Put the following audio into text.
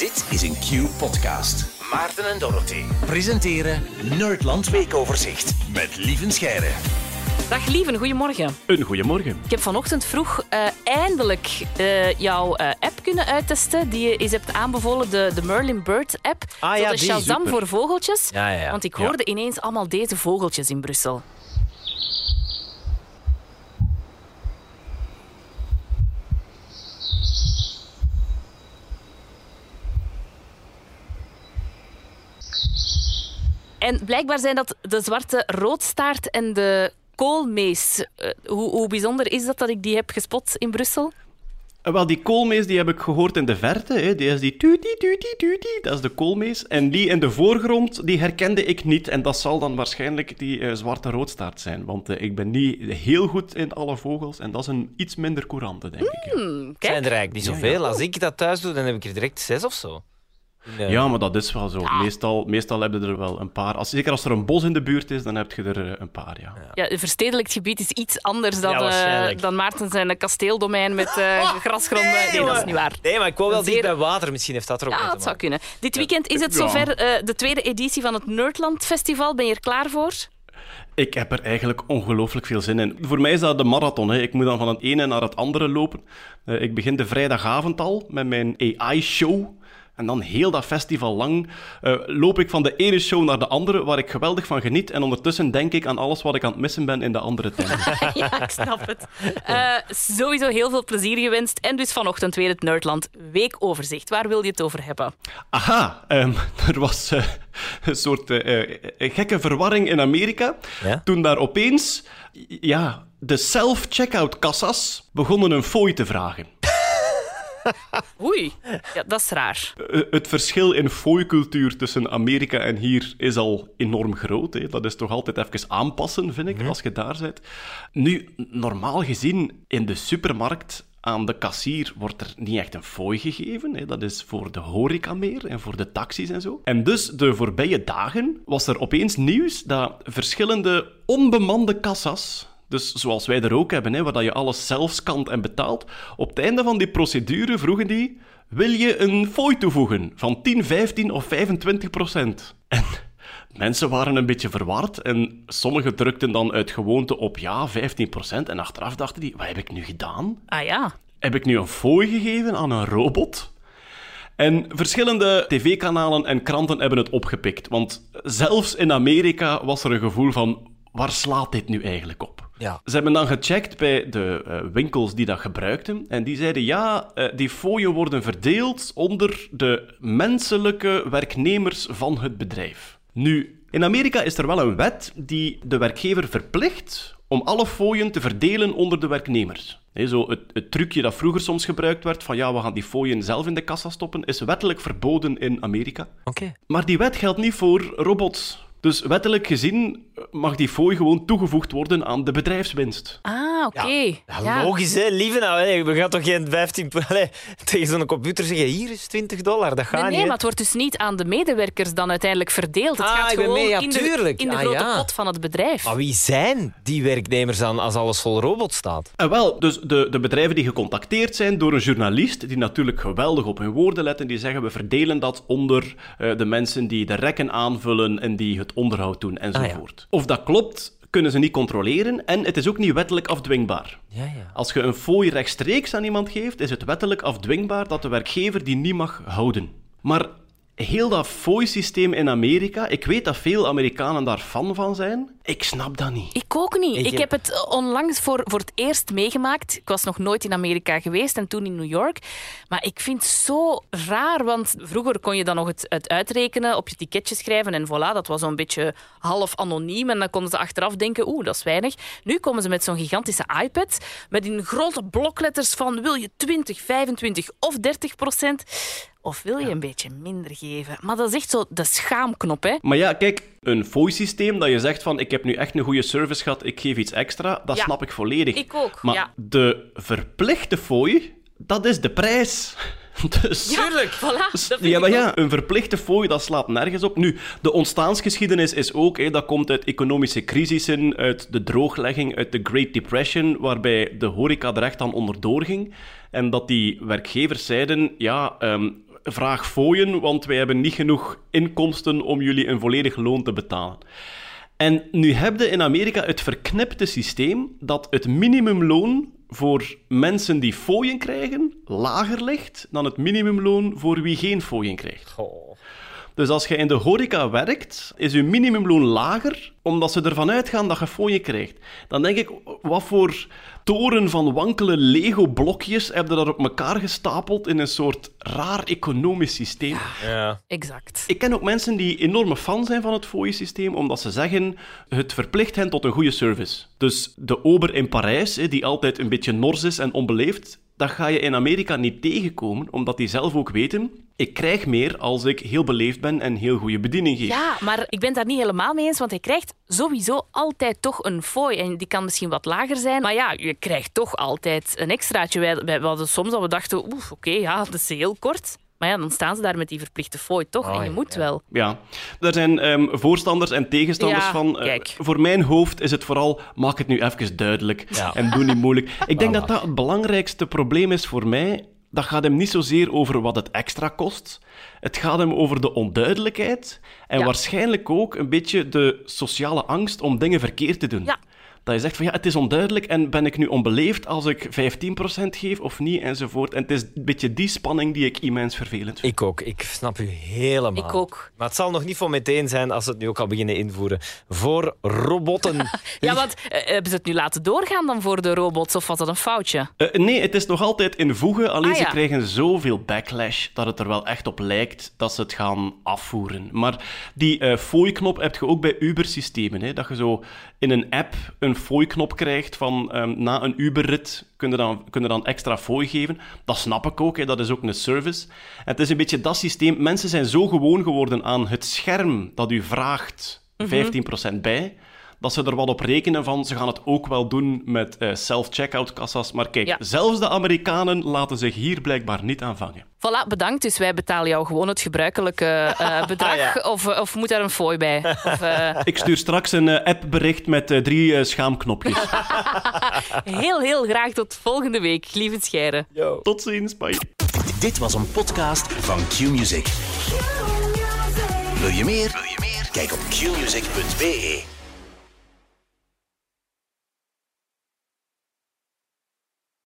Dit is een Q-podcast. Maarten en Dorothy presenteren Nerdland Weekoverzicht met Lieven Scheire. Dag Lieven, goedemorgen. Een goedemorgen. Ik heb vanochtend vroeg uh, eindelijk uh, jouw uh, app kunnen uittesten. Die je eens hebt aanbevolen, de, de Merlin Bird app. Ah, ja, de Shazam voor vogeltjes. Ja, ja, ja. Want ik hoorde ineens allemaal deze vogeltjes in Brussel. En blijkbaar zijn dat de zwarte roodstaart en de koolmees. Uh, hoe, hoe, bijzonder is dat dat ik die heb gespot in Brussel? Uh, wel, die koolmees die heb ik gehoord in de verte. Hè. Die is die tuti, tuti, tuti. Dat is de koolmees. En die in de voorgrond, die herkende ik niet. En dat zal dan waarschijnlijk die uh, zwarte roodstaart zijn. Want ik ben niet heel goed in alle vogels. En dat is een iets minder courante, denk ik. Mm, zijn er eigenlijk niet zoveel. Ja, ja. Als ik dat thuis doe, dan heb ik er direct zes of zo. Nee. Ja, maar dat is wel zo. Ja. Meestal, meestal heb je er wel een paar. Als, zeker als er een bos in de buurt is, dan heb je er een paar, ja. ja. ja verstedelijk gebied is iets anders dan, ja, uh, dan Maarten zijn kasteeldomein met uh, grasgronden. Nee, nee, dat is niet waar. Nee, maar ik wou wel dicht bij water. Misschien heeft dat er ook Ja, dat zou kunnen. Dit weekend is het zover uh, de tweede editie van het Nerdland Festival. Ben je er klaar voor? Ik heb er eigenlijk ongelooflijk veel zin in. Voor mij is dat de marathon. Hè. Ik moet dan van het ene naar het andere lopen. Uh, ik begin de vrijdagavond al met mijn AI-show. En dan heel dat festival lang uh, loop ik van de ene show naar de andere, waar ik geweldig van geniet. En ondertussen denk ik aan alles wat ik aan het missen ben in de andere tenten. ja, ik snap het. Uh, sowieso heel veel plezier gewenst. En dus vanochtend weer het Nerdland Weekoverzicht. Waar wil je het over hebben? Aha, um, er was uh, een soort gekke verwarring in Amerika. Ja? Toen daar opeens ja, de self-checkout kassas begonnen een fooi te vragen. Oei, ja, dat is raar. Het verschil in fooicultuur tussen Amerika en hier is al enorm groot. Hè. Dat is toch altijd even aanpassen, vind ik, mm -hmm. als je daar bent. Nu, normaal gezien, in de supermarkt aan de kassier wordt er niet echt een fooi gegeven. Hè. Dat is voor de horeca meer en voor de taxis en zo. En dus de voorbije dagen was er opeens nieuws dat verschillende onbemande kassas dus zoals wij er ook hebben, hè, waar je alles zelf scant en betaalt. Op het einde van die procedure vroegen die... Wil je een fooi toevoegen van 10, 15 of 25 procent? En mensen waren een beetje verward en sommigen drukten dan uit gewoonte op ja, 15 procent. En achteraf dachten die, wat heb ik nu gedaan? Ah ja. Heb ik nu een fooi gegeven aan een robot? En verschillende tv-kanalen en kranten hebben het opgepikt. Want zelfs in Amerika was er een gevoel van... Waar slaat dit nu eigenlijk op? Ja. Ze hebben dan gecheckt bij de uh, winkels die dat gebruikten. En die zeiden, ja, uh, die fooien worden verdeeld onder de menselijke werknemers van het bedrijf. Nu, in Amerika is er wel een wet die de werkgever verplicht om alle fooien te verdelen onder de werknemers. He, zo het, het, trucje dat vroeger soms gebruikt werd, van ja, we gaan die fooien zelf in de kassa stoppen, is wettelijk verboden in Amerika. Okay. Maar die wet geldt niet voor robots. Dus wettelijk gezien mag die fooi gewoon toegevoegd worden aan de bedrijfswinst. Ah, oké. Okay. Ja, ja, logisch, hè. Lieve nou, we gaan toch geen 15... Allee, tegen zo'n computer zeggen, hier is 20 dollar, dat gaat nee, niet. Nee, maar het wordt dus niet aan de medewerkers dan uiteindelijk verdeeld. Het ah, gaat gewoon mee, ja, in de, in de ah, grote ja. pot van het bedrijf. Maar wie zijn die werknemers dan als alles vol robots staat? En wel, dus de, de bedrijven die gecontacteerd zijn door een journalist, die natuurlijk geweldig op hun woorden letten, die zeggen, we verdelen dat onder uh, de mensen die de rekken aanvullen en die het onderhoud doen enzovoort. Ah, ja. Of dat klopt, kunnen ze niet controleren en het is ook niet wettelijk afdwingbaar. Ja, ja. Als je een fooi rechtstreeks aan iemand geeft, is het wettelijk afdwingbaar dat de werkgever die niet mag houden. Maar heel dat fooi-systeem in Amerika, ik weet dat veel Amerikanen daar fan van zijn. Ik snap dat niet. Ik ook niet. Ik, ik heb het onlangs voor, voor het eerst meegemaakt. Ik was nog nooit in Amerika geweest en toen in New York. Maar ik vind het zo raar, want vroeger kon je dan nog het, het uitrekenen, op je ticketje schrijven en voilà, dat was zo'n beetje half anoniem. En dan konden ze achteraf denken, oeh, dat is weinig. Nu komen ze met zo'n gigantische iPad met in grote blokletters van wil je 20, 25 of 30 procent. Of wil je ja. een beetje minder geven? Maar dat is echt zo de schaamknop, hè? Maar ja, kijk, een fooi-systeem dat je zegt van ik heb nu echt een goede service gehad, ik geef iets extra, dat ja. snap ik volledig. Ik ook, Maar ja. de verplichte fooi, dat is de prijs. Dus, Tuurlijk. Voilà, dat vind ja, maar ik ja, een verplichte fooi, dat slaat nergens op. Nu, de ontstaansgeschiedenis is ook, hè, dat komt uit economische crisissen, uit de drooglegging, uit de Great Depression, waarbij de horeca er echt aan onderdoor ging. En dat die werkgevers zeiden, ja, um, vraag fooien, want wij hebben niet genoeg inkomsten om jullie een volledig loon te betalen. En nu heb je in Amerika het verknipte systeem dat het minimumloon voor mensen die fooien krijgen lager ligt dan het minimumloon voor wie geen fooien krijgt. Goh. Dus als je in de horeca werkt, is je minimumloon lager, omdat ze ervan uitgaan dat je fooien krijgt. Dan denk ik, wat voor toren van wankele Lego-blokjes heb je daar op elkaar gestapeld in een soort raar economisch systeem? Ja. Exact. Ik ken ook mensen die enorme fan zijn van het fooie-systeem, omdat ze zeggen het verplicht hen tot een goede service. Dus de ober in Parijs, hè, die altijd een beetje nors is en onbeleefd, dat ga je in Amerika niet tegenkomen, omdat die zelf ook weten, ik krijg meer als ik heel beleefd ben en heel goede bediening geef. Ja, maar ik ben het daar niet helemaal mee eens, want hij krijgt sowieso altijd toch een fooi. En die kan misschien wat lager zijn, maar ja, je krijgt toch altijd een extraatje. Wij, wij hadden soms dat we dachten, oeh, oké, ja, dat is heel kort. Maar ja, dan staan ze daar met die verplichte fooi, toch? Oh, en je moet wel. Ja, er zijn ehm, voorstanders en tegenstanders Ja, van. Eh, kijk. voor mijn hoofd is het vooral, maak het nu even duidelijk Ja. en doe niet moeilijk. Ik denk dat dat het belangrijkste probleem is voor mij. Dat gaat hem niet zozeer over wat het extra kost. Het gaat hem over de onduidelijkheid en Ja. waarschijnlijk ook een beetje de sociale angst om dingen verkeerd te doen. Ja. Dat je zegt van ja, het is onduidelijk en ben ik nu onbeleefd als ik 15% geef of niet enzovoort. En het is een beetje die spanning die ik immens vervelend vind. Ik ook. Ik snap u helemaal. Ik ook. Maar het zal nog niet voor meteen zijn als ze het nu ook al beginnen invoeren. Voor robotten. Ja, want eh, hebben ze het nu laten doorgaan dan voor de robots, of was dat een foutje? Eh, nee, het is nog altijd in voegen, alleen Ah, ze krijgen zoveel backlash dat het er wel echt op lijkt dat ze het gaan afvoeren. Maar die eh fooi-knop heb je ook bij Uber-systemen. hè, Dat je zo in een app een fooi-knop krijgt van ehm, na een Uber-rit kun je, dan, kun je dan extra fooi geven. Dat snap ik ook, hè, dat is ook een service. En het is een beetje dat systeem. Mensen zijn zo gewoon geworden aan het scherm dat u vraagt 15% bij dat ze er wat op rekenen van, ze gaan het ook wel doen met eh, self-checkout kassas. Maar kijk, Ja. zelfs de Amerikanen laten zich hier blijkbaar niet aan vangen. Voilà, bedankt. Dus wij betalen jou gewoon het gebruikelijke eh, bedrag. Ja. of, of moet daar een fooi bij? Of, eh, Ik stuur straks een eh, appbericht met eh, drie eh, schaamknopjes. heel, heel graag tot volgende week. Lieve Scheire. Tot ziens, bye. Dit was een podcast van Q-Music. Wil je meer? Wil je meer? Kijk op qmusic.be.